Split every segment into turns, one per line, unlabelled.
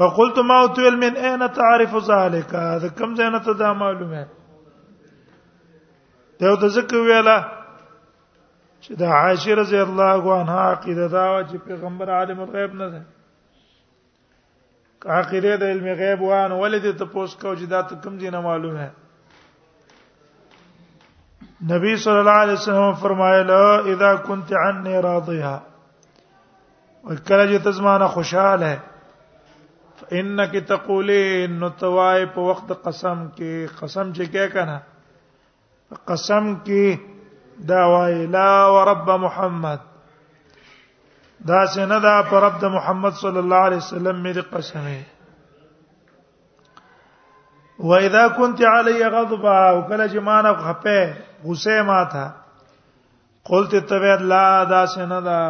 فقلت ما اوتل من اين تعرف ذلك هذا كم زينه ته دا معلومه ته د زکه ویلا چې د عائشه رضی الله عنها عقیده دا چې پیغمبر عالم الغیب نه ده عقیده د علم غیب وان ولید ته پوس کو چې دا ته کوم دینه معلومه نبی صلی الله علیه وسلم فرمایله اذا كنت عني راضيها وکړه چې تزمانه خوشاله فانك تقولين نتوای په وخت قسم کې قسم چې کې کنه قسم کې دا وای لا ورب محمد دا سینه دا پر رب د محمد صلی الله علیه وسلم مې قسم وي واذا كنت علي غضبا وکله چې ما نه خپه غصه ما تھا قلت تبع لا دا سینه دا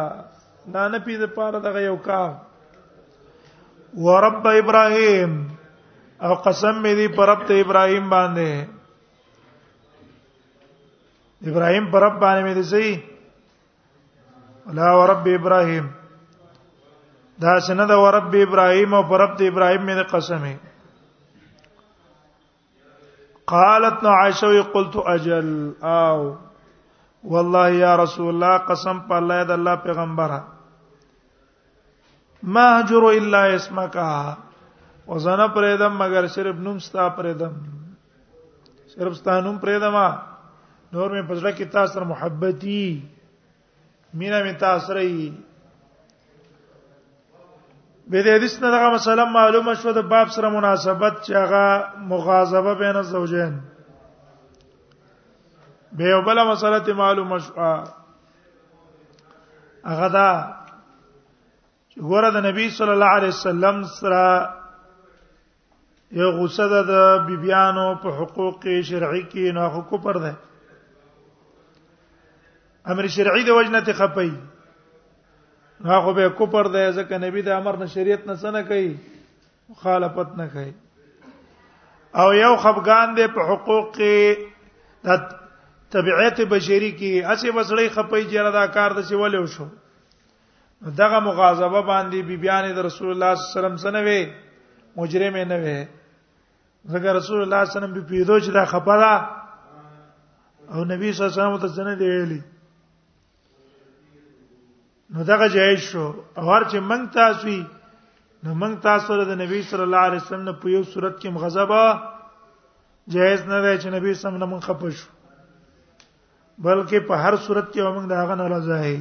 دا نه پی د پاره دغه یو کار ورب ابراهيم او قسم مې دی پر رب ته ابراهيم باندې ابراهيم پر رب باندې مې دي سي لا ورب ابراهيم دا سنه دا ورب ابراهيم او پر رب د ابراهيم مې قسمه قالت عائشه قلت اجل او والله يا رسول الله قسم په الله د الله پیغمبره ما هجر الا اسمک وزنه پرېدم مگر صرف نوم ستا پرېدم صرف ستا نوم پرېدم نور مې پزړه کې تاسو سره محبتي مینا مې تاسو سره یې به دې حدیث نه دغه مسله معلومه شو د باب سره مناسبت چې هغه مغاظبه بین الزوجین به یو بل مسله ته معلومه شو هغه دا چې ګوره د نبی صلی الله علیه وسلم سره یو غصه ده د بیبیانو په حقوق شرعي کې نه حقوق پر ده امر شرعي د وجنه ته خپي هغه به کو پر ده ځکه نبی د امر نه شریعت نه سنه کوي مخالفت نه کوي او یو خفقان دی په حقوق کې د طبيعت بشري کې اسی وسړی خپي چې دا کار د څه ولې وشو دغه مغاظبه باندې بی بیان د رسول الله صلی الله علیه وسلم سره وی مجرم نه وی ځکه رسول الله صلی الله علیه وسلم به پیدو چې دا خپره او نبی صلی الله علیه وسلم ته څنګه دی ویلي نو دغه جایز شو او هر چې من تاسو وي نو من تاسو د نبی صلی الله علیه وسلم په یو صورت کې مغضبا جایز نه دی چې نبی سم نه من خپه شو بلکې په هر صورت کې موږ د هغه نه راځي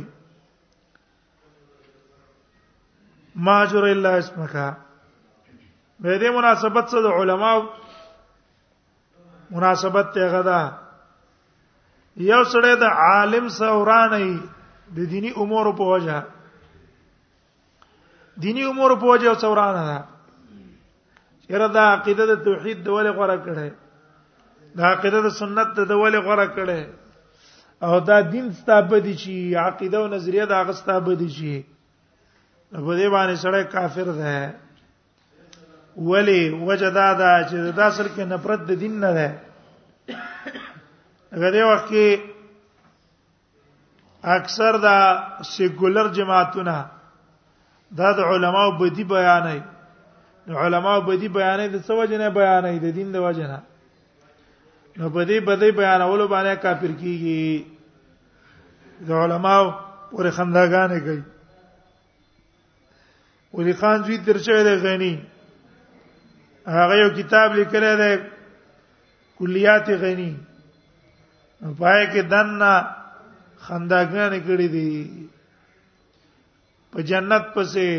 ماجر الا اسمک به دې مناسبت سره علما مناسبت ته غدا یو سړی د عالم سورانه د دینی امور په وجه دینی امور په وجه سورانه ده یره دا عقیده د توحید د ولې غوړه کړي دا عقیده د سنت د ولې غوړه کړي او دا دین ستابه دي چې عقیده او نظریه دا غستابه دي چې په دې باندې سړی کافر ده ولی وجدا دا چې دا اصل کې نفرت د دین نه ده هغه دی وخت کې اکثر دا سیکولر جماعتونه دا د علماو بدی بیانای نو علماو بدی بیانای د څه وجه نه بیانای د دین د وجه نه نو بدی بدی بیانولو باندې کافر کیږي د علماو پر خنداګانې کوي ولی خان زوی تر شوی دی غنی هغه یو کتاب لیکل دی کلیات غنی پای کې دنا خنداګان کړی دی په جنت پسې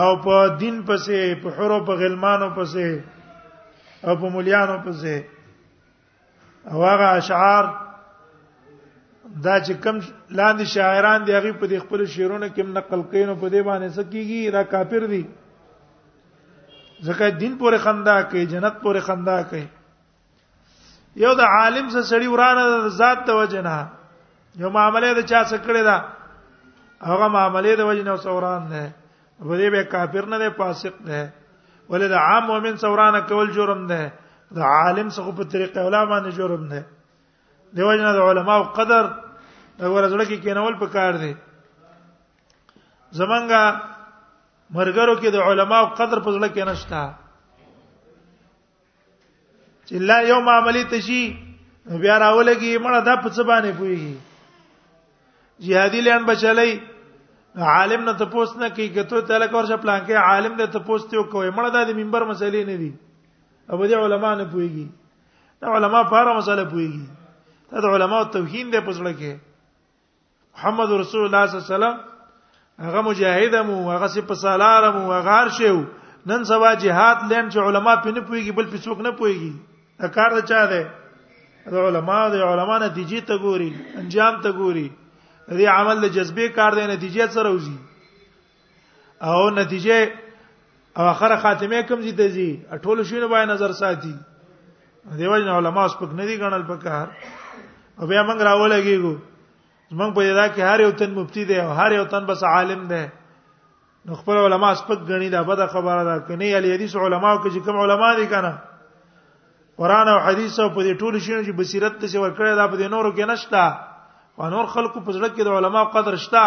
او په دین پسې په حرو په غلمانو پسې او په مليانو پسې او هغه اشعار دا چې کم لاندې شاعران دی هغه په خپل شعرونو کې نقل کین او په دې باندې سکیږي دا کافر دي ځکه دین پورې خندا کوي جنت پورې خندا کوي یو د عالم سره سړی ورانه ذات ته وجنه یو معاملې د چا سره کړی دا هغه معاملې د وجنه سوران نه په دې به کافر نه دی فاسق دی ولې د عام مؤمن څورانه کول جرم دی د عالم څخه په طریقه ولا باندې جرم دی دیو جن د علماو قدر د ورځړه کې کینول په کار دی زمونږه مرګرو کې د علماو قدر په ځړه کې نشته چې لا یو معاملې ته شي بیا راولګي مړه د په څه باندې پويږي جهادي لین بچلای عالم نه تپوس نه کوي کته ته لکه ورشه پلان کې عالم نه تپوس ته کوي مړه د منبر مسلې نه دي ابو دي علما نه پويږي دا علما فاره مسله پويږي دا علما توهین دی پسړه کې محمد رسول الله صلی الله علیه وسلم هغه مجاهد مو هغه سپ سالار مو هغه هر شی نن سبا جهاد لین چې علما په نه پويږي بل په څوک نه پويږي دا کار دا چا دی دا علما دی علما نتیجې ته ګوري انجام ته ګوري دې عمل د جذبې کار دی نتیجې سره وځي او نتیجه او اخر خاتمه کوم دي ته دي ټول شونه باندې نظر ساتي دیو جن علماء سپک نه دي غنل پکار او بیا موږ راولګیږو موږ په دا کې هر یو تن مفتی دی او هر یو تن بس عالم دی نو خپل علما سپک غنی دا بده خبره ده کني علی حدیث علما او چې کوم علما دي کنه قران او حدیث په دې ټولو شینو چې بصیرت ته ور کړی دا په دې نورو کې نشتا او نور خلکو په ځړه کې د علما قدر شتا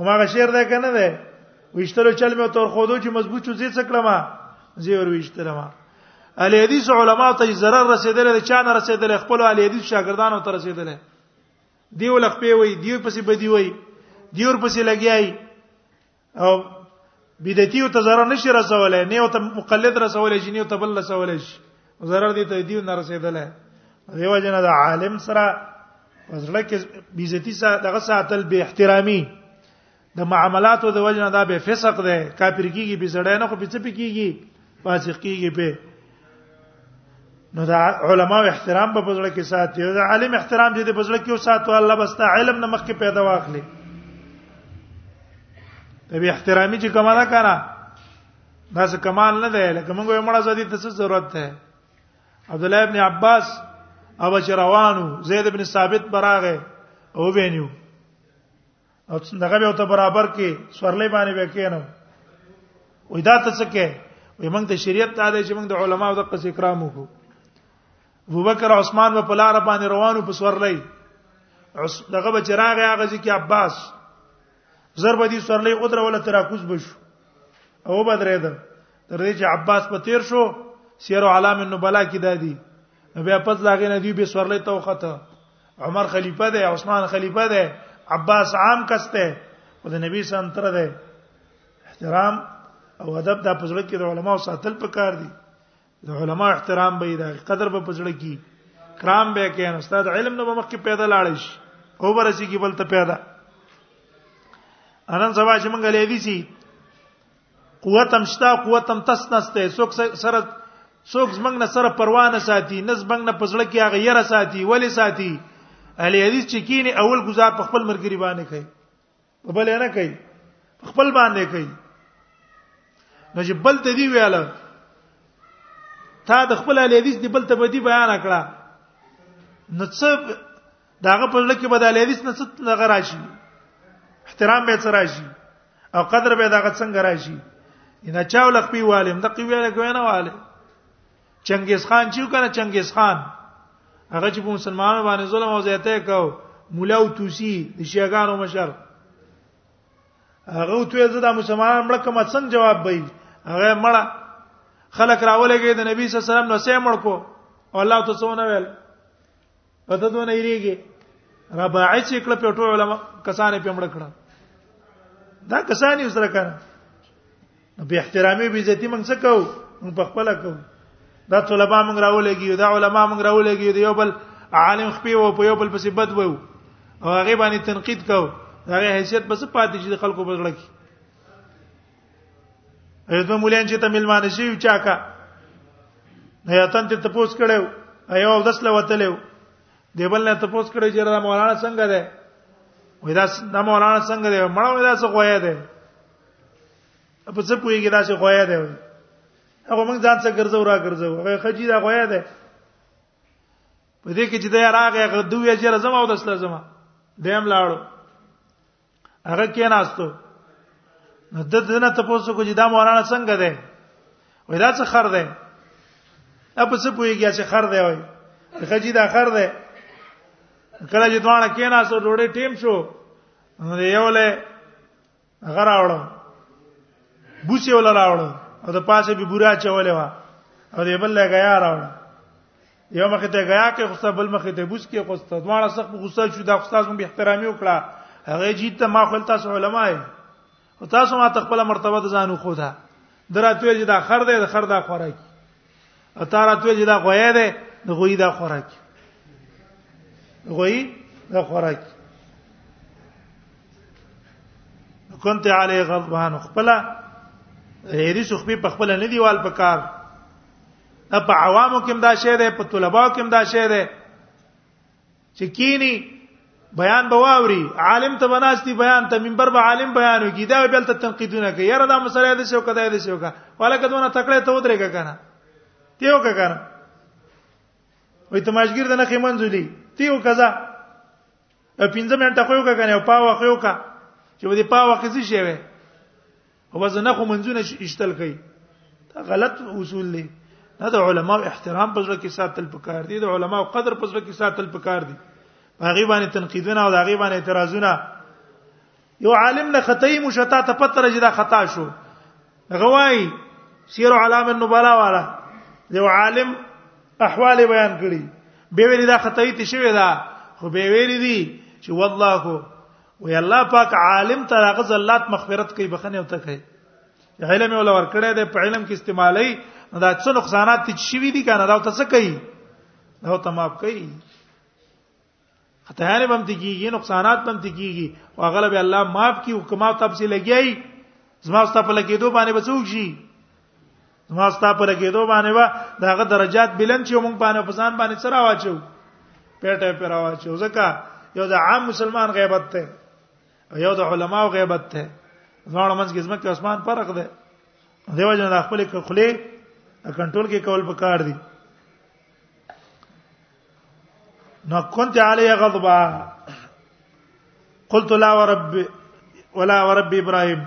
هماغه شعر ده کنه ده وشتلو چل مې تور خودو چې مضبوط شو زی څکړه ما زی ور وشتره ما اهل حدیث علما ته zarar رسیدل د چا نه رسیدل خپل اهل حدیث شاګردانو ته رسیدل دیو لخ پی وی دیو پسې بدی وی دیور پسې لګیای او بدعتي او تزار نشي رسولای نه او ته مقلد رسولای شي نه او ته بل رسولای شي ضرر دي ته دی نه رسیدلې دیو جن د عالم سره وزړه کې بیزتی سره دغه ساتل به احترامي د معاملاتو د وجنه دا به فسق ده کافر کیږي به زړه نه خو به څه کیږي فاسق کیږي به نو دا علما احترام په بزړه کې ساتي دا عالم احترام دې په بزړه کې وساتو الله بس تا علم نه مخ کې پیدا واخلي ته به احترامي چې کومه ده کنه دا څه کمال نه دی لکه موږ یې مړه زدي ته څه ضرورت ده عبد الله ابن عباس او روانو زید ابن ثابت براغه او وینیو او دغه به ته برابر کې سورلې باندې وکینو وې دا ته څه کې وې موږ د شریعت ته دی چې موږ د علماو د قصې کرام وکړو ابوبکر عثمان په لار باندې روانو په سورلې دغه به چراغ هغه ځکه عباس ضرب دي سرلې او دروله تراکوز بشو او بدرېدل تر دې چې عباس په تیر شو سیر علام النبلا کې دادی نو بیا پس لاغې نه دی به سورلې توخته عمر خلیفہ دی عثمان خلیفہ دی عباس عام کسته او د نبی سم تر دی احترام او ادب د پزړه کې د علماو ساتل پکار دي د علما احترام به د قدر په پزړه کی کرام به کې نو استاد علم نو مخ کې پیدا لاړ شي او برسي کې بل ته پیدا انن سبا چې مونږ لې دي سي قوت هم شتا قوت هم تس نسته څوک سره څوک زمنګ نه سره پروا نه ساتي نس بنګ نه پزړه کې هغه یره ساتي ولی ساتي اهل حدیث چې کینی اول گزار په خپل مرګ ریبانه کوي په بل نه کوي خپل باندې کوي نو چې بل ته دی ویاله تا د خپل حدیث دی بل ته بدی بیان کړه نو څه داغه په لکه به د حدیث نه څه نغه راشي احترام به څه راشي او قدر به داغه څنګه راشي ان چاو لخ پیواله د قویاله کوي نه واله چنګیز خان چې کنه چنګیز خان هغه چې په مسلمانانو باندې ظلم او زیاته کاو مولا او توسی د شیعاګانو مشر هغه ته زه د مسلمانانو مړ کوم څنګه جواب وای هغه مړ خلک راولېږي د نبی صلی الله علیه وسلم نو سه مړ کو او الله ته څونه ویل پته دوه نه یریږي رباعی چې کله په ټول علماء کسانې په مړ کړه دا کسانې سره کړه به احترامي به عزت موږ څه کوو موږ په خپل کوو دا طلبه موږ راولېږي دا علما موږ راولېږي یو بل عالم خپي او په یو بل پسې بد وو او هغه باندې تنقید کوو هغه حیثیت بس پاتې چې خلکو په ځړه کې ایدو مولین چې ته ملمانه شي چا کا نه یاتن ته تپوس کړو ایو دس لوتلو دیبل نه تپوس کړو چې را مولانا څنګه ده وې دا د مولانا څنګه ده مړو دا څه غویا ده په څه پوېږي دا څه غویا ده هغه موږ ځان څه ګرځو را ګرځو هغه خجی دا غویا ده په دې کې چې دا راغې غدو یې چې زما او دس لازمه دیم لاړو هغه کې ناستو نو د دنه تاسو کو چې دا مولانا څنګه ده وای دا څه خر ده اپ څه پويږي چې خر ده وای خجی دا خر ده کله چې دوانه کې ناستو ډوډۍ ټیم شو نو یو له غره راوړو بوسي ولا راوړو او د پاسه به بورا چولې وا او دې بل له غیا راوړو یو مخ ته غیا کې غصه بل مخ ته بوس کې غصه دواړه سخت غصه شو دا استاد مون به احترامي وکړه هغه جیت ته ما خپل تاسو علما یې او تاسو ما خپل مرتبه د ځانو خو ده دراتوی چې دا خر دی د خر دا خوراک او تاراتوی چې دا غویا دی د غوی دا خوراک غوی دا خوراک كنت علی غضبان خپل هریس خو په خپل نه دیوال پکار دا په عوامو کې دا شی دی په طلباو کې دا شی دی چې کینی بیان به واوري عالم ته بناستی بیان ته منبر به عالم بیانو کی دا بل ته تنقیدونه کوي یاره دا مسله دې شو کده دې شو کا ولکه دونه تکړه ته ودرېګه کنه تیو کا کنه وې تماشګیر دنه خمنځولي تیو کزا پینځه منټه خو یو کا کنه پاو خو یو کا چې ودی پاو کې څه شي وي او زنه خو منځونه اشتل کوي دا غلط اصول دی نه د علما احترام په ځړه کې ساتل پکار دي د علما قدر په ځړه کې ساتل پکار دي هغه باندې تنقیدونه او هغه باندې اعتراضونه یو عالم نه خطای مشتا ته پتر جدا خطا شو غوای سیر علام النبلا والا یو عالم احوال بیان کړي به ویل دا خطای ته شوی دا خو به ویل دي چې والله وی الله پاک عالم ته هغه زلات مغفرت کوي بخنه او ته کوي علم ولا ور کړی دی په علم کې استعمالي دا څه نقصانات چې شي وي دي کنه دا ته څه کوي دا ته معاف کوي خطايانه بم تکیږي نقصانات بم تکیږي او غلب الله معاف کی او کما تب سے لګیای زما واست په لګیدو باندې بچوک شي ما ستا پر کېدو باندې وا داغه درجات بلند چې مونږ باندې په ځان باندې سره واچو پیټه پر واچو ځکه یو د عام مسلمان غیبت ته یو د علماو غیبت ته ځوان منځ کې زمکه اسمان فرق ده دیو جن خپل خپل کنټرول کې کول پکار دي نو كنت علي غضبا قلت لا ورب ولا ورب ابراهيم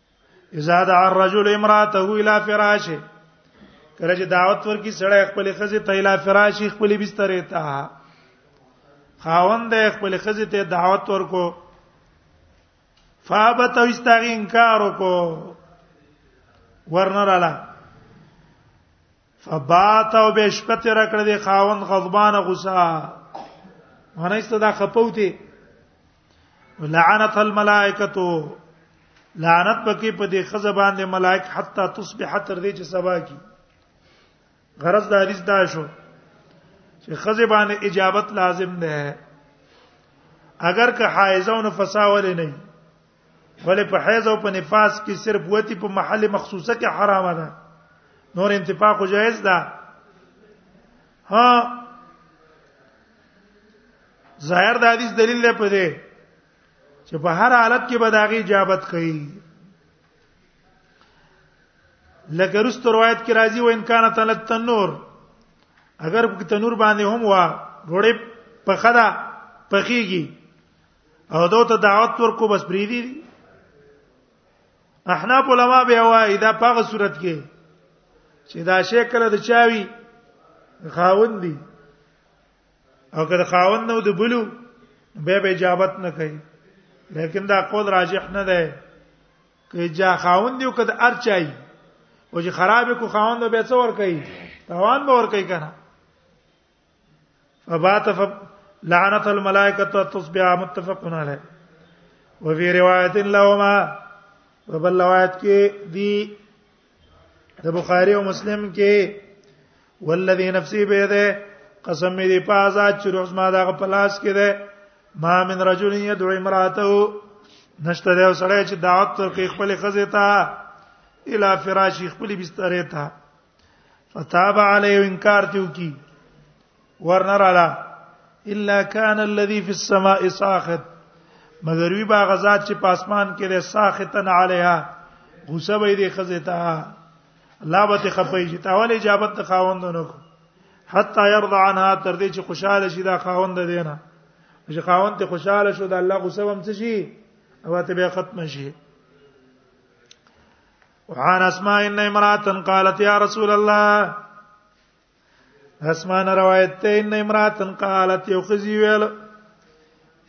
اذا دعا الرجل امراته الى فراشه کله چې دعوت ورکی سړی خپل خزه ته الى فراشه خپل بستر ته خاوند خپل خزه ته دعوت ورکو فابت او استغین کار وکړو ورنراله فبات او به شپه تیر کړ دې خاوند غضبان غصه معنی ست دا خپوته لعنت الملائکه لعنت پکې په دې خزه باندې ملائک حتا تصبح تر دې چې سبا کی غرض د حدیث دا شو چې خزه باندې اجابت لازم ده اگر که حایزه او نفسا ولې نه ولې په حیض او په نفاس کې صرف وتی په محل مخصوصه کې حرامه ده نور انتفاق جائز ده ها ظاهر د حدیث دلیل دی په دې چې په هر حالت کې به داغي اجابت کوي لکه رست روایت کې راځي و ان کان تل تنور اگر په تنور باندې هم وا ډوړې په خدا پخېږي او دا ته دعوت ورکو بس پری دي احناف علما به وایي دا پاغه صورت کې چې دا شی کله د چاوي خاوند دي او کله خاوند نو د بلو به به اجابت نه کوي لیکن دا قول راجح نه ده کې جا خاوند یو کده ارچای او چې خراب کو خاوند به څور کوي توان به ور کوي کنه فبات ف لعنت الملائکه تصبح متفق علیه وفي روایت لهما په بل روایت کې دی د بخاری او مسلم کې والذي نفسي بيده قسم می دی پازا چې روز ما دغه پلاس کې ده ما من رجل يدعو امراته نشته دا سړی چې دعوت تر کې خپل خزه تا الی فراش خپل بستر ته فتاب علی انکار تیو کی ورنر علی الا کان الذی فی السماء ساخط مگر وی با غزاد چې پاسمان کې ده ساختن علیها غصه به دې خزه ته الله به خپي چې تاول اجابت ته خاوند نو حتا يرضى عنها تر دې چې خوشاله شي دا خاوند دینه چې خاوند ته خوشاله شو دا الله غصه هم څه شي او ته به ختم شي وعن اسماء ان امراه قالت يا رسول الله اسماء روایت ته ان امراه قالت یو خزی ویل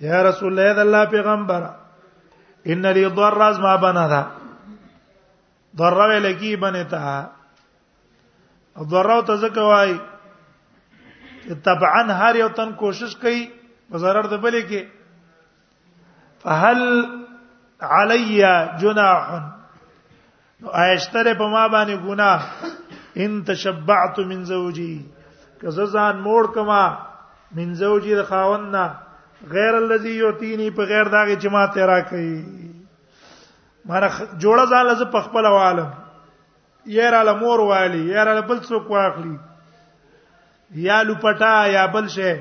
یا رسول الله د الله پیغمبر ان لي ضر از ما بنا دا ضر ویل کی بنه تا ضر ته زکه وای طبعا هر یو تن کوشش کوي په zarar د بلې کې فهل علی جناح نو آیشتره په ما باندې ګناه ان تشبعت من زوجي که زان موړ کما من زوجي د خاوندنا غیر الذي یعطيني په غیر داګه چې ما تیرا کوي مانه جوړه ځان لز په خپل عالم یاره له مور والی یاره له بل څوک واخلی یا لپټا یا بل شي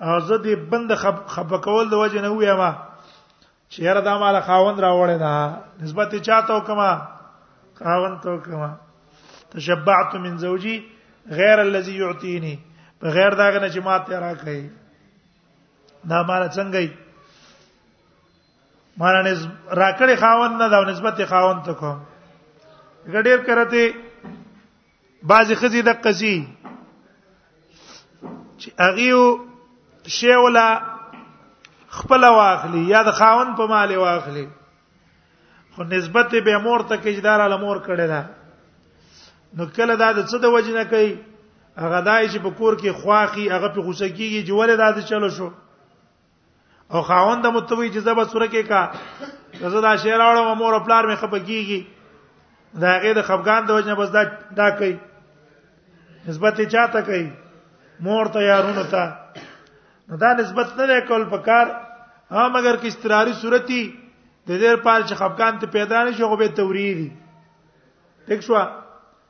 او زه دې بند خپ کول د وجه نه ویم چې یاره دا مال خاوند راوړی دا نسبت چاته وکما خاوند ته وکما تشبعت من زوجي غیر الذي يعطيني بغیر دا غنه چې ما ته راکړي دا مال څنګه یې مال نه راکړي خاوند نه دا نسبت خاوند ته کوم ګډیر کرته بعضی خزي د قصي چې اغيو شی ولا خپل واخلي یا د خاون په مال واخلي خو نسبت به مور ته کې جدار له مور کړي دا نو کله دا د څه د وجنه کوي هغه دای چې په کور کې خواخي هغه په غوسه کیږي چې ولې دا د چلو شو او خاوند متوي چې زبر سره کې کا زه دا شعر اورم مور خپل مې خپګيږي دا هغه د خفقان د وجنه بس دا دا کوي نسبت یې چاته کوي مور ته یارونو ته نو دا نسبت نه دی کول پکار ها مگر کې استراری صورتي د دې پال چې خفقان ته پیدا نشي خو به توریری ټیک شو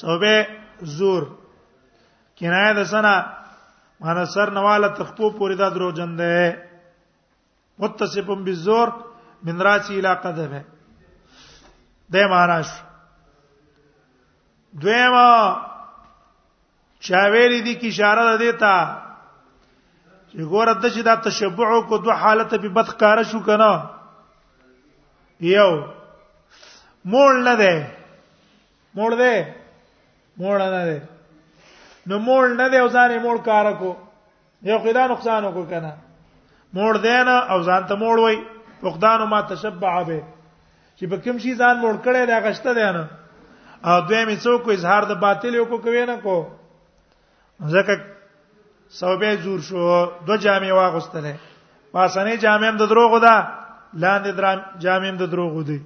صوبه زور کنایه د سنا معنی سر نواله تخپو پوری دا درو جن ده متصفم بالزور من راسی الى قدمه د معنی شو دویمه چا ویلي دي کی اشاره ده دیتا چې ګوره د چې دا تشبع کو دوه حالت په بد کار شو کنه یو مول نه ده مول ده مول نه ده نو مول نه ده او ځان مول کار کو یو خدا نقصان وکړ کنه مور دینا او ځان ته مور وای فقدان ما تشبع به چې په کوم شي ځان مور کړي دا غشته دی نه او دوی می څوک اظهار د باطل یو کو کوي نه کو ځکه سوبه زور شو دو جامې واغستلې پاسنې جامې هم د دروغو ده لاندې درام جامې هم د دروغو دي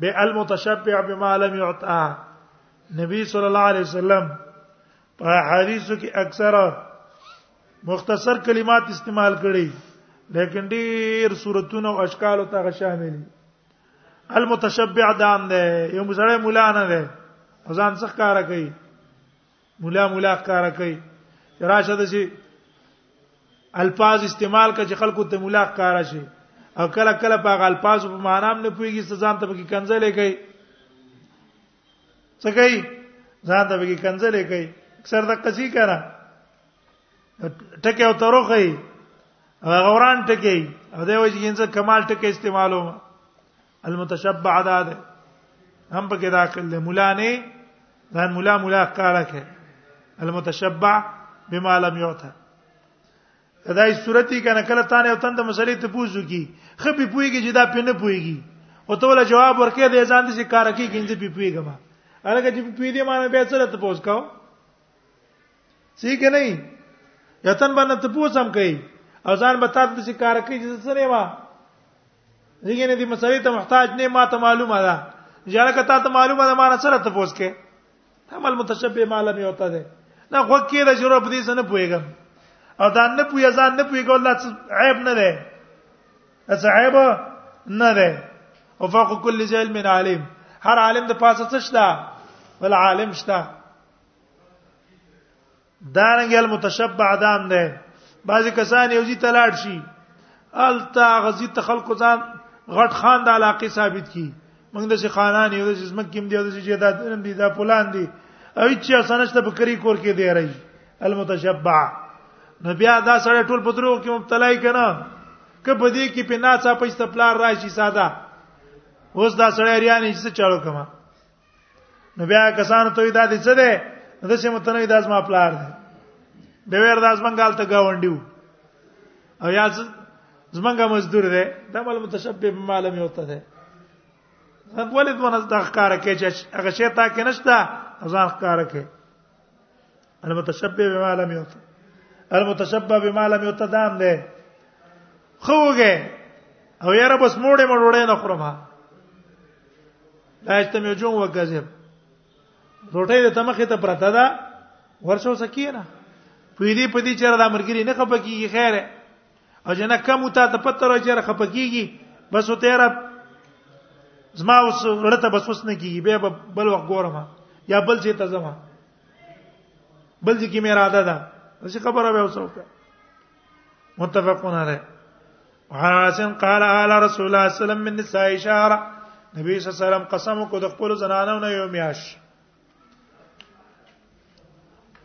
به المتشبع بما لم يعطى نبی صلی الله علیه وسلم په حدیثو کې اکثره مختصر کلمات استعمال کړي لیکن ډیر صورتونه او اشکال او تغه شامل المتشبع دان ده یو مسړی مولا نه ده ځان څخه کار کوي مولا مولا کار کوي راشه د شي الفاظ استعمال کړي خلکو ته مولا کار شي او کله کله په الفاظ په معنا هم نه پويږي سزا ته پکې کنځلې کوي څه کوي ځان ته به کنځلې کوي اکثر د قصې کرا ټکه او تروخه هغه وران ټکه او دا وایي چې کمال ټکه استعمالو المتشبع ده ده هم پکې داخل دی مولا نه ځان مولا مولا کاله کې المتشبع بما لم يعطى دای صورتي کنه کله تانه او تند مسلې ته پوزو کی خپې پويږي چې دا پنه پويږي او ته ول جواب ورکې د ځان د کار کې کینځي پی پويګم هغه چې پی دې معنی به سره ته پوس کاو صحیح کې نه یتن باندې ته پوسم کوي او ځان به تاسو د کار کې چې سره ما زګینه دې مسلې ته محتاج نه ما ته معلومه ده ځکه ته ته معلومه ده ما سره ته پوس کې عمل متشبه ما لم يعطى ده نه خو کې د شروع په دې سره نه پويګم او دا نه پوي ځان نه پويګو الله عیب نه ده اس عیب نه ده او فوق كل ذي علم عليم هر عالم د پاسه څه شته ول عالم شته دارنګ المتشبع دام ده بعضی کسان یو ځی تلاړ شي التا غزي تخلق ځان غټ خان د علاقه ثابت کی موږ د خانان یو د جسم کې دی د جیدات نم دی دا پلان دی او چې اسنشت په کری کور کې دی راي المتشبع نو بیا دا سړی ټول په درو کې مبتلا کنا که په دې کې په ناڅه په استپلار راشي ساده اوس دا سړی ریانی چې چالو کما نو بیا کسان ته دا دي څه ده د څه متنوي داس ما پلار ده به ور داس منګال ته گاونډیو او یا زمنګا مزدور ده دا مل متشبب معلوم یوته ده زب ولید مونږ د ښکار کې چې هغه شی تا کې نشته ځان ښکار کې المتشبب بما لم یوته المتشبب بما لم یوته دام ده خوګه او یاره بس موړې مړوړې نه خورم لا یستمعو جون وکذب روټه د تمخه ته پرته ده ورشو سکینه په دې په دې چیرې د امرګری نه خپکیږي خیره او جنا کم وتا ته پته راځي چیرې خپکیږي بس او تیرا زما اوس ورته بس وس نه کیږي به بل وخت ګورم یا بل څه ته زما بل ځکه مې اراده ده څه خبره به اوسه وکړه متفقون علیه وعن عاصم قال آل رسول الله صلی الله علیه وسلم من نساء اشاره نبی صلی الله علیه وسلم قسم کو د خپل زنانو نه یو میاش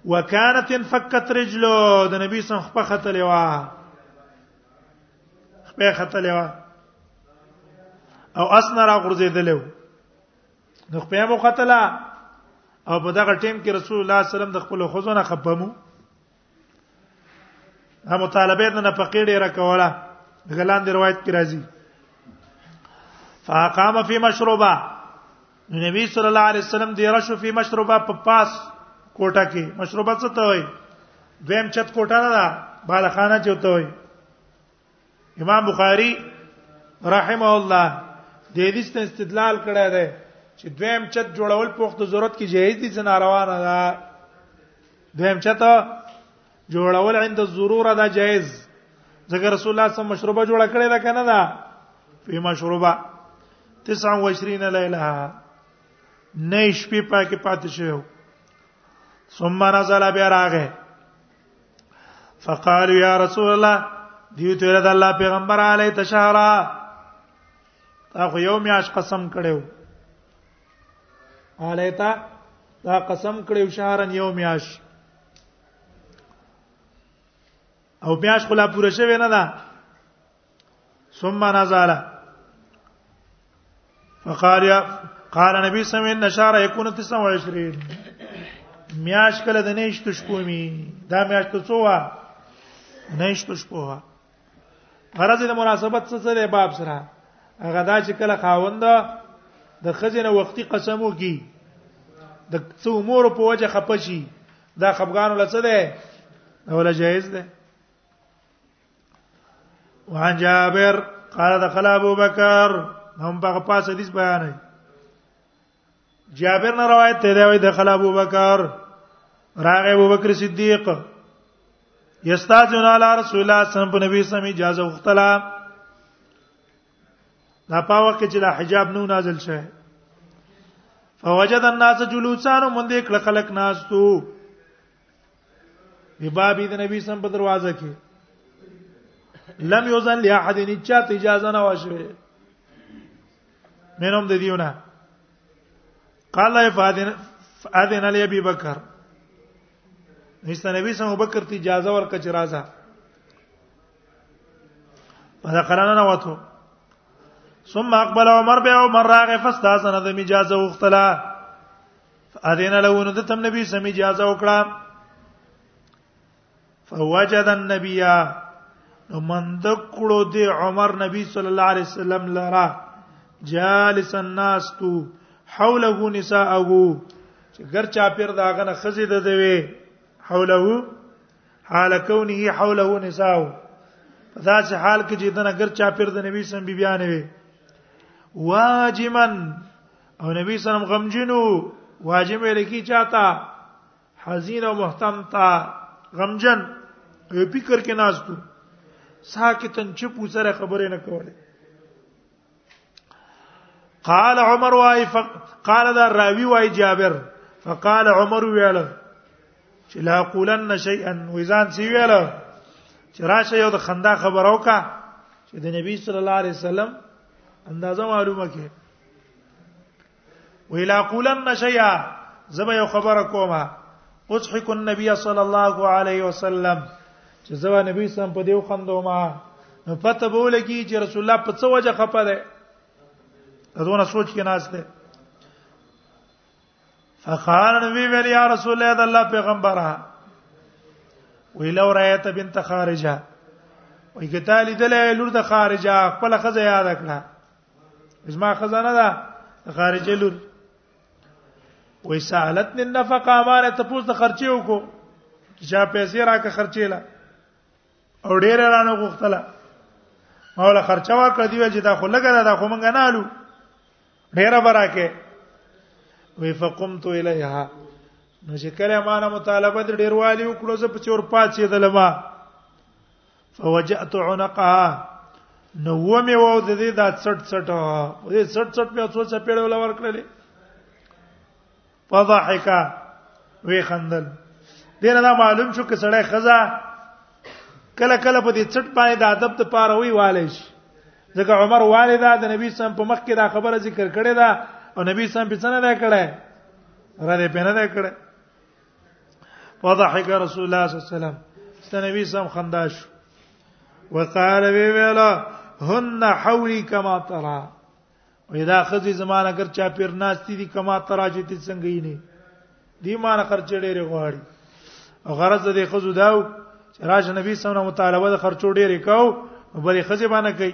وکانت انفکت رجلو د نبی صلی الله علیه وسلم خپه ختلې وا خپه ختلې وا او اسنه را غورځېدلې نو خپه مو ختله او په دغه ټیم کې رسول الله صلی الله علیه وسلم د خپل خزونه خپمو دا مطالبه د نه فقیر ډیره کوله غلان دی روایت کی راځي فاقام فی مشروبه نبی صلی الله علیه وسلم دی رشو فی مشروبه په پاس کوټه کې مشروبه څه ته وای دویم چت کوټه نه ده بالا خانه چوته وای امام بخاری رحمه الله د دې ست استدلال کړی دی چې دویم چت جوړول په وخت ضرورت کې جایز دي چې ناروانه ده دویم چت جوړول عند الضروره ده جایز ځکه رسول الله صلی مشروبه جوړه کړې ده کنه ده په مشروبه 29 لیله نه فقالوا يا رسول الله دیو ته رد الله پیغمبر علی تشارا تا خو یو میاش قسم کړو علی تا دا قسم کړو شهرن یو میاش او میاش خلا پوره شوی نه ده ثم نزل فقال يا قال نبی صلی الله علیه وسلم نشار یکون 29 میاش کله د نهشت شپو می دا میاش ته څو وا نهشت شپو وا غرض د مناسبت څه سره باب سره هغه دا چې کله خاوند د خزینه وختي قسمو کی د څو امور په وجه خپشي دا خفغان ولا څه ده ولا جایز ده وعن جابر قال دخل ابو بکر هم په پاس حدیث بیان دی جابر نه روایت ته دی وای دخل ابو بکر راغ ابو بکر صدیق یستاذن علی رسول الله صلی الله علیه وسلم په نبی سم اجازه وختلا دا پاوه کې چې دا حجاب نو نازل شوه فوجد الناس جلوسان مونږ دې کله خلق ناس تو دی باب د نبی سم په دروازه کې لم یوزن لاحد نچا اجازه نه واشوي منهم د دیونه قال فاذن اذن علی ابي بکر هیڅ نبی سم بکر ته اجازه ورکړه چې راځه دا قرانه نه وته ثم اقبل عمر به عمر راغه فاستاذن د اجازه وختله اذن له نو د تم نبی سم اجازه وکړه فوجد النبي نو مند کړو د عمر نبی صلی الله علیه وسلم لرا جالس الناس تو حوله نساءه چې ګر چا پیر داغه نه خزې ده دوي حوله حال کونه حوله نساءه په داسې حال کې چې دنه ګر چا پیر د نبی سم بی بیان وي واجمن او نبی سلام غمجنو واجب لکی چاته حزین او محتم تا غمجن په فکر کې ناشتو ساکتن چپ وسره خبره نه کوله قال عمر واي ف... قال دا راوي واي جابر فقال عمر ویل چې لا قولن شيئا وزان سی ویل چې راشه یو د خندا خبرو کا چې د نبی صلی الله علیه وسلم اندازه معلومه کې ویلا قولن شیا زبا یو خبره کومه اضحك النبي صلى الله عليه وسلم چې زبا نبی سم په دیو خندو ما نو پته به ولګي چې رسول الله په څه وجه خپه ده دونه سوچ کې ناس ده فقال نبی ویل یا رسول الله د الله پیغمبره ویلو رايت بنت خارجه وی کتالی دلې لور د خارجه خپل خزه یاد کړه زما خزانه ده خارج لور وې سالت من نفقه امانه ته پوز د خرچي وکړو چې پیسې راکه خرچې لا او ډېر رانه غوښتله مولا خرچه ورکړه دی چې دا خو لګا دا خو مونږ نه الو ډېر براکه وې فقمت الیها نو چې کله ما نه مطالبه ډېر والی وکړو زه په چور پاتې دلما فوجئت عنقها نو و مې و د دې دا څټ څټ و دې څټ څټ په څو څه پیړې ولا ورکړلې فضحك وی خندل دین دا معلوم شو چې سړی خزا کله کله په دې څټ باندې د ادب ته پاره وی والي شي ځکه عمر والدا د نبی سم په مخ کې دا خبره ذکر کړې ده او نبی سم په څنګه ده کړه را دې پنه ده کړه وضحك رسول الله صلى الله عليه وسلم سنبي سم خنداش وقال وی ویلا هن حولي كما ترى ودا خزي زمان اگر چا پیر ناشتي دي کما ترى چې ته څنګه یې نه دی مان خرچ ډېرې غواړي او غرض دې خزو داو چې راج نبی سم نه مطالبه د خرچو ډېرې کاو بلې خزي باندې کوي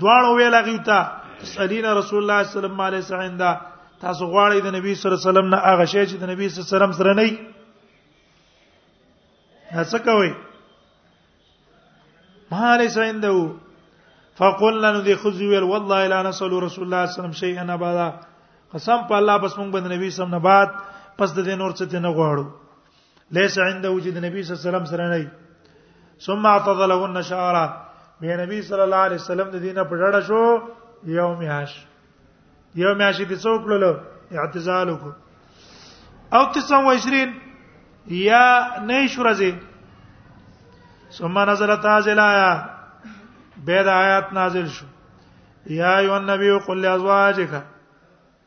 دواړو ویل هغه ته سالین رسول الله صلی الله علیه وسلم علیه سعین دا تاسو غواړئ د نبی صلی الله علیه وسلم نه هغه شی چې د نبی صلی الله علیه وسلم سره نه وي هڅه کوئ ما ليس عنده فقلنا ندي خذي ويل والله لا نسال رسول الله صلى الله عليه وسلم شيئا ابدا قسم په الله بس مونږ باندې نبی سم نه بعد پس د دې نور څه ته نه غواړو ليس عنده وجود نبی صلی الله علیه وسلم سره نه ثم اعتذلهن شعرا به نبی صلی الله علیه وسلم د دینه په ډډه شو یو میاش یو میاش دې څوک لولو اعتزال وکړو او 29 یا نه شورزه ثم نزلت هذه الايه به د آیات نازل شو یا ایو النبی قل لازواجک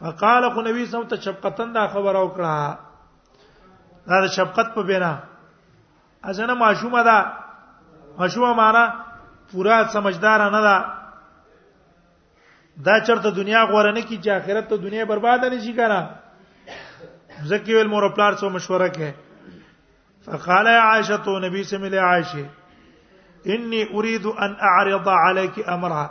فقال خو نبی سم ته شفقتن دا خبر او کړه دا د شفقت په بنا ازنه ماشومه ده ماشومه معنا پورا سمجدار نه ده دا چرته دنیا غوړه نه کی چې آخرت ته دنیا برباد نه شي کنه زکی ویل مور پلار سو مشوره کوي فقال يا عائشه نبی سم له عائشه اني اريد ان اعرض عليك امرها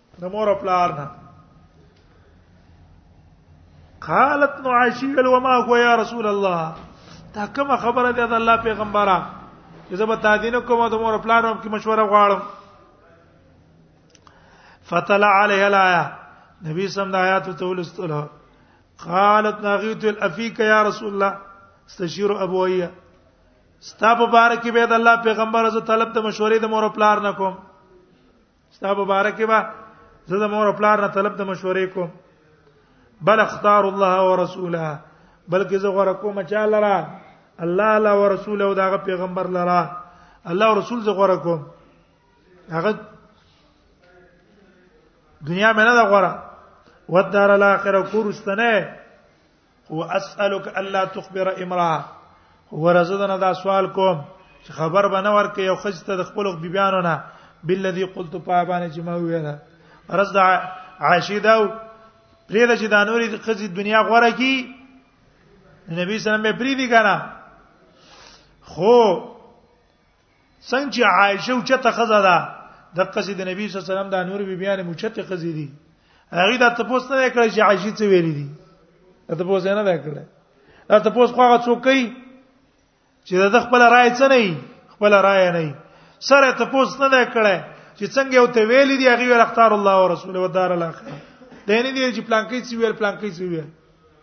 د مور او پلار نه قالت نو عائشه قال وما هو يا رسول الله دا کومه خبره ده د الله پیغمبره زه به تادین کوم د مور پلان هم کې مشوره غواړم فتلا علیه الایا نبی سم د آیات ته ولستله قالت ناغیت الافیک یا رسول الله استشیر ابویه ستا په بار کې به د الله پیغمبر زه طلب د مشورې د مور پلار نه کوم ستا مبارک با زه د مور پلار نه طلب د مشورې کوم بل اختار الله ورسوله بلکې زه غوړه کوم چې الله را الله لا ورسوله او دغه پیغمبر لرا الله او رسول زه غوړه کوم هغه دنیا مې نه دا غوړه ودار الاخره کورستنه هو اسالک الا تخبر امراه ورزدنه دا سوال کوم چې خبر بنه ورکه یو خسته د خپل بیبیانو نه بالذي قلت پابانه چې ما ویله رز دا عاشیدا پرې د چې دا نورې د خزي دنیا غوړه کی نبی صلی الله علیه وسلم پرې دی کنه خو څنګه چې عائشه او چته خزه ده د قصې د نبی صلی الله علیه وسلم د نور بی بیان مچته خزې دي هغه دا تاسو نه کړی چې عائشه څه ویلې دي دا تاسو نه دا کړی دا تاسو خو هغه څوک کوي چې د خپل رائے څه نه خپل رائے نه سره تاسو نه دا کړی چې څنګه یو ته ویلې دي هغه ور اختار الله او رسول او دار الاخره دینه دي چې پلان کې څه ویل پلان کې څه ویل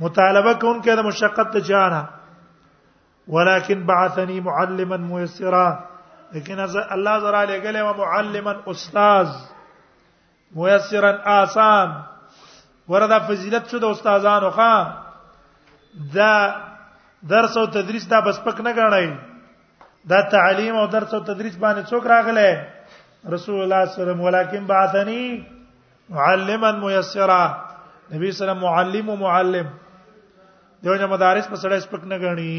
مطالبه کون کې د مشقت ته جانا ولكن بعثني معلما ميسرا لیکن الله زرا لګلې و معلما استاد ميسرا آسان وردا فضیلت شو د استادانو ښا دا درس او تدریس دا بس پک نه غړای دا تعلیم او درس او تدریس باندې څوک راغله رسول الله صلی الله علیه وسلم ولکن بعثنی معلما ميسرا نبی سره معلم او معلم دیو نه مدارس په سړی سپک نه غني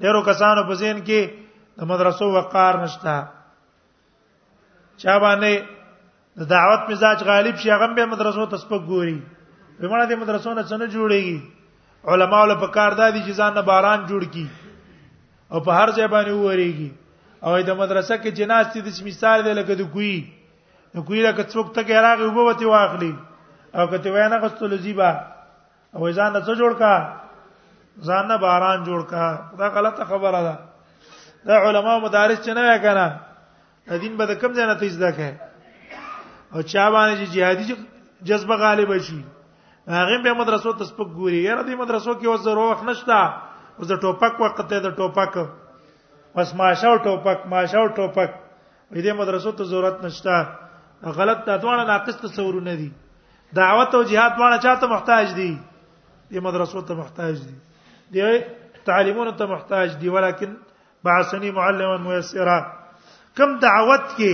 ډیرو کسانو په ذهن کې د مدرسو وقار نشته چا باندې د دعوت مزاج غالب شي هغه به مدرسو ته سپک ګوري په مړه د مدرسو نه څنګه جوړيږي علما له پکار دادي چې ځان نه باران جوړ کی او په هر ځای باندې وریږي او د مدرسې کې جناز دي د مثال دی لکه د کوی نو کوی لکه څوک ته کې راغی وبو ته واخلي او کته وینا غستو لزیبا او ځان نه څه جوړ کا ځان نه باران جوړ کا دا غلطه خبره ده دا علما مدارس چې نه وای کنه دین به کم ځای نه تیز ده که او چا باندې چې جهادي جذبه غالب شي هغه به مدرسو ته سپک ګوري یاره دې مدرسو کې اوس زرو وخت نشتا اوس د ټوپک وخت ته د ټوپک بس ماشاو ټوپک ماشاو ټوپک دې مدرسو ته ضرورت نشته غلط دا دوه ناقص تصورونه دي دعوت او جهاد دواړه چاته محتاج دي دې مدرسو ته محتاج دي دې تعلیمونو ته محتاج دي ولیکن بعثني معلما ميسرا کم دعوت کې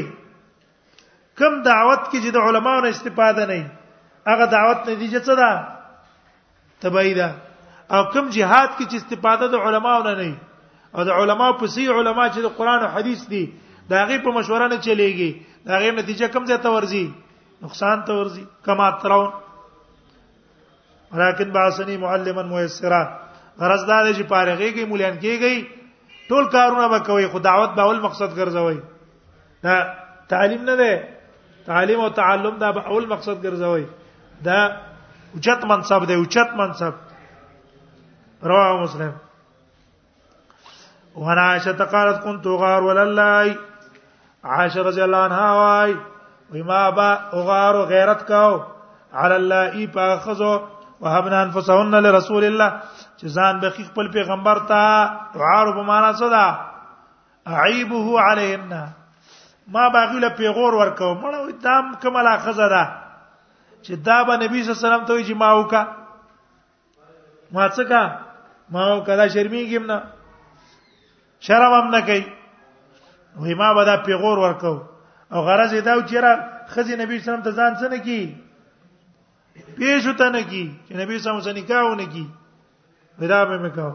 کم دعوت کې چې د علماو نه استفاده نه هغه دعوت نتیجه څه ده تبعی ده او کوم جهاد کې چې استفاده د علماو نه نه او د علماو په سي علما چې د قران او حديث دي دا غي په مشوره نه چلےږي دا غي نتیجه کم ځای ته ورځي نقصان ته ورځي کما ترون ولكن باسني معلما ميسرا غرض دا دی چې پارغېږي مولان کېږي ټول کارونه به کوي خو دعوت به ول مقصد ګرځوي دا تعلیم نه ده تعلیم او تعلم دا اول مقصد ګرځوي دا اوچت منصب دی اوچت منصب رواه مسلم وعن عائشة قالت كنت غار ولله عائشة رضي الله عنها واي وما با غار غيرت کاو على الله ای پاخذو وهبنا انفسهن لرسول الله چې ځان به خپل پیغمبر ته عارب معنا څه ده عیبه علیهن ما باغی له پیغور ورکاو مړه وي دام کملا خزه ده چې دا به نبی صلی الله علیه وسلم ته چې ما وکا ما څه کا ما وکا دا شرمېږم نه شرم هم نه کوي وې ما به دا پیغور ورکاو او غرض دا و چې را خزه نبی صلی الله علیه وسلم ته ځان څه نه کی پیښ وته نه کی چې نبی صلی الله علیه وسلم نکاح نه کی ودا به مکاو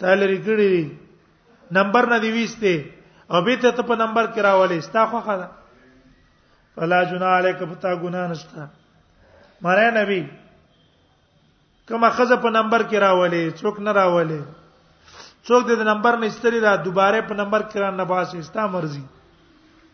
تلری کړی دی نمبر نه دی ویسته او به ته په نمبر کې راولې ستا خو خدا فلا جنا علیک پتا ګنا نشتا مړای نبی کما خزه په نمبر کې راولې څوک نه راولې څوک د نمبر نه استری دا دوباره په نمبر کې را نه باسي ستا مرزي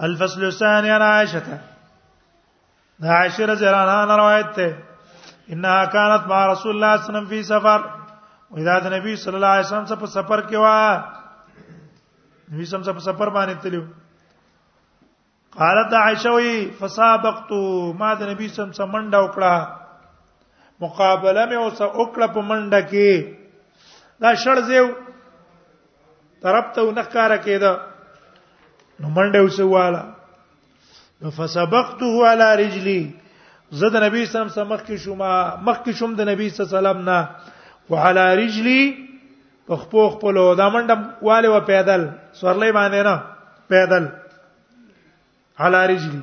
الفصل الثاني عن عائشه دا عائشه رضی الله عنها روایت ده انها كانت مع رسول الله صلی الله علیه وسلم في سفر واذا د نبی صلی الله علیه وسلم په سفر کې وا نبی سم په سفر باندې تلو قالت عائشه وی فسابقت ما د نبی سم سم منډه وکړه مقابله مې اوس وکړه په منډه کې دا شړ زیو طرف ته نخکار کېده نو منډه وسواله نو فسبقته على رجلي زه د نبی سم سم مخ کې شوم مخ کې شوم د نبی صلی الله علیه وسلم نه وعلى رجلي په خپو خپل دا منډه والي و پیدل سورلې باندې نه پیدل على رجلي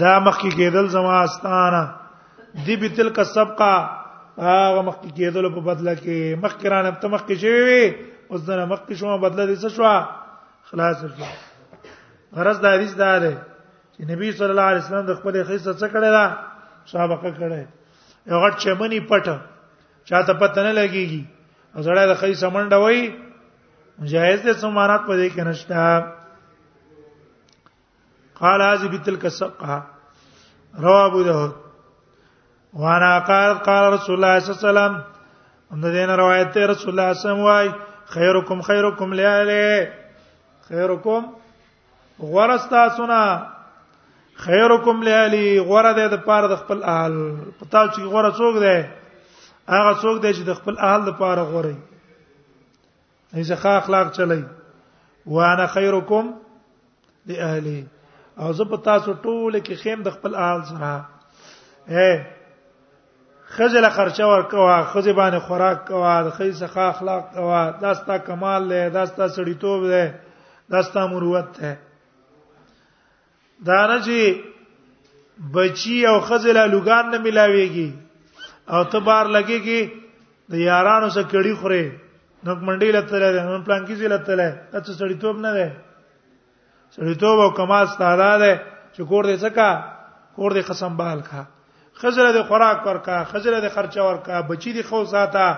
دا مخکې کېدل زما استانه دی به تلک سبقه هغه مخکې کېدل په بدله کې مخکې رانه ته مخکې شوی وي اوس دا مخکې شوم بدله دې څه شو خلاص شو غرض دا حدیث دا دی چې نبی صلی الله علیه وسلم د خپل خیسه څه کړی دا سابقه کړی یو غټ چمنی پټ چاته پته نه لګیږي او زړه د خی سمنډه وای جایز دې سمانات پدې کې نشته قال هذه بتلك السقه رواه ابو داود وانا قال قال رسول الله صلی الله علیه وسلم ان دین روایت ته رسول الله صلی الله علیه وسلم وای خیرکم خیرکم لاله خیرکم غورستا سنا خیرکم لالی غوره ده د پاره د خپل اهل پتا چې غوره څوک ده هغه څوک دی چې د خپل اهل لپاره غوره ایزه ښه اخلاق چلای وانا خیرکم لاهلی او زه په تاسو ټول کې خیم د خپل اهل سره اے خزل خرچه ورکوا خزه باندې خوراک کوا د خې څخه اخلاق کوا دا ستا کمال دی دا ستا سړیتوب دی دا ستا مروت دی دا نه چې بچی او خزل لوګان نه ملاويږي او ته بار لګيږي د یارانو سره کړي خوري نو منډي لته له نن پلان کې زی لته له اته سړی توپ نه ده سړی توپ او کمال ستاره ده چې کور دې څکا کور دې قسم بال کا خزر د خوراک ورکا خزر د خرچ ورکا بچی د خو ساته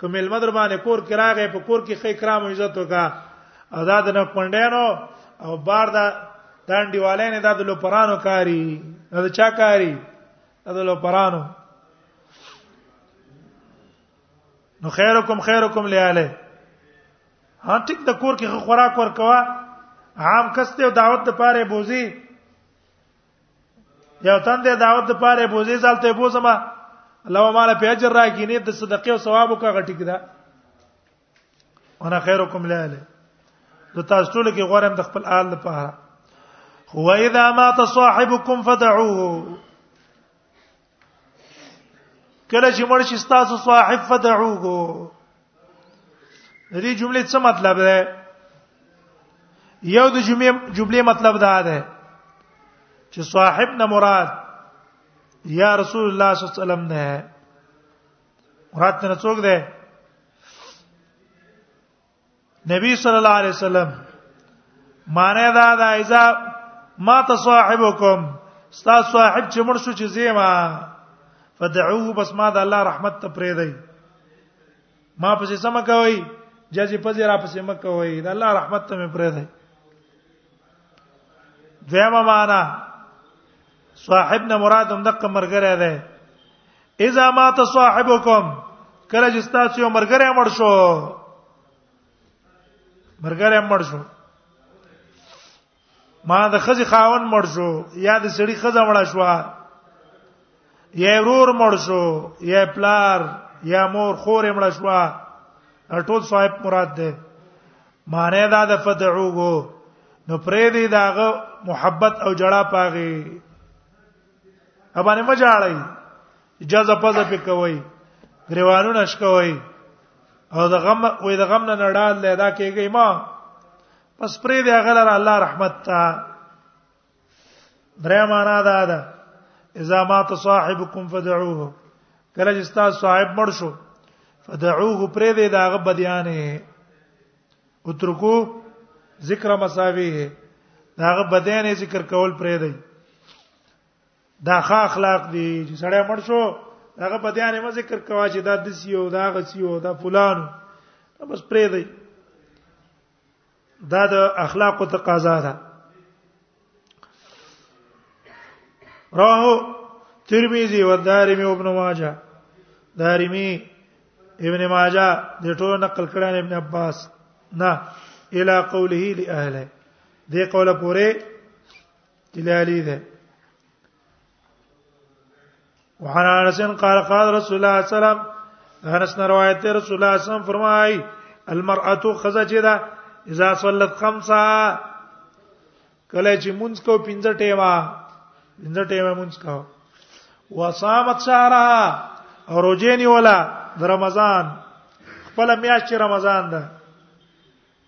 کوم مدر باندې کور کې راغې په کور کې خې کرام عزت وکا ادا د نه کونډانو او بار دا دانډي والے نه د لوپرانو کاری دا چا کاری دا د لوپرانو نو خیرکم خیرکم لیاله ها ټیک د کور کې خوراک ورکوا عام کسته او دعوت لپاره بوزي یو تن د دعوت لپاره بوزي ځالته بوزما الله مال په اجر راکې نه د صدقې او ثواب وکړه غټی کړه انا خیرکم لاله د تاسو ټول کې غوړم د خپل آل لپاره هو اذا مات صاحبكم فدعوه کله چې مړ شي تاسو صاحب فدعوه دې جملې څه مطلب ده یو د جملې جملې مطلب دا ده چې صاحب نه مراد یا رسول الله صلی الله علیه وسلم نه مراد نه څوک ده نبی صلی الله علیه وسلم معنی دا دا اذا ما تصاحبکم ستا صاحب چې مړ شو چې زیما فدعوه بس ما د الله رحمت ته پرې دی ما پسې سم کوي جزي پځې را پسې م کوي د الله رحمت ته مې پرې دی دیمه معنا صاحب نه مراد هم دغه مرګره ده اذا ما تصاحبكم کله چې تاسو یو مرګره مړ شو مرګره مړ شو ما د خزي خاون مړ شو یا د سړي خزه مړ شو یا ورور مړ شو یا پلار یا مور خور مړ شو ټول صاحب مراد ده معنی دا د فتحوغو نو پرې دی داغه محبت او جړه پاغي باندې مجاړی اجازه پزه پې کوي غریوانونه شکوي او د غم وې د غم نه نړال نه ادا کېږي ما پس پرې دی غلر الله رحمت تا درې معنا دا ده اذا مات صاحبكم فدعوه کله چې تاسو صاحب مړ شو فدعوه پرې دی داغه بدیانه اترکو ذکر مساویه داغه بدن ذکر کول پرې دی دا ښه اخلاق دی چې سړی مړ شو داغه بدن ما ذکر کوا چې دا د سیو دا غسیو دا فلان بس پرې دی دا د اخلاق تقاضا ده راهو ترمذی او دارمی ابن ماجه دارمی ابن ماجه د ټولو نقل کړه ابن عباس نه الى قوله لاهله دې قوله پوره تلالی ده وعن انس قال قال رسول الله صلى الله عليه وسلم انس روایت رسول الله صلی الله علیه وسلم فرمای المرأه خزا چې دا اذا صلت خمسه کله چې مونږ کو پنځه ټیما پنځه ټیما مونږ کو وصامت شهرها او روزه نیولا د رمضان خپل میاشت رمضان ده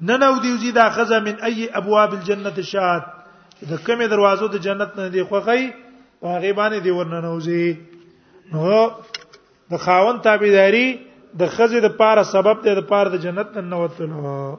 نن او دیوزی دا خزه من ای ابواب الجنه شات د کومه دروازو د جنت نه دی خوخی او هغه باندې دی ورننوځي نو د خاون تابعداري د خزه د پاره سبب دی د پاره د جنت نه وتلو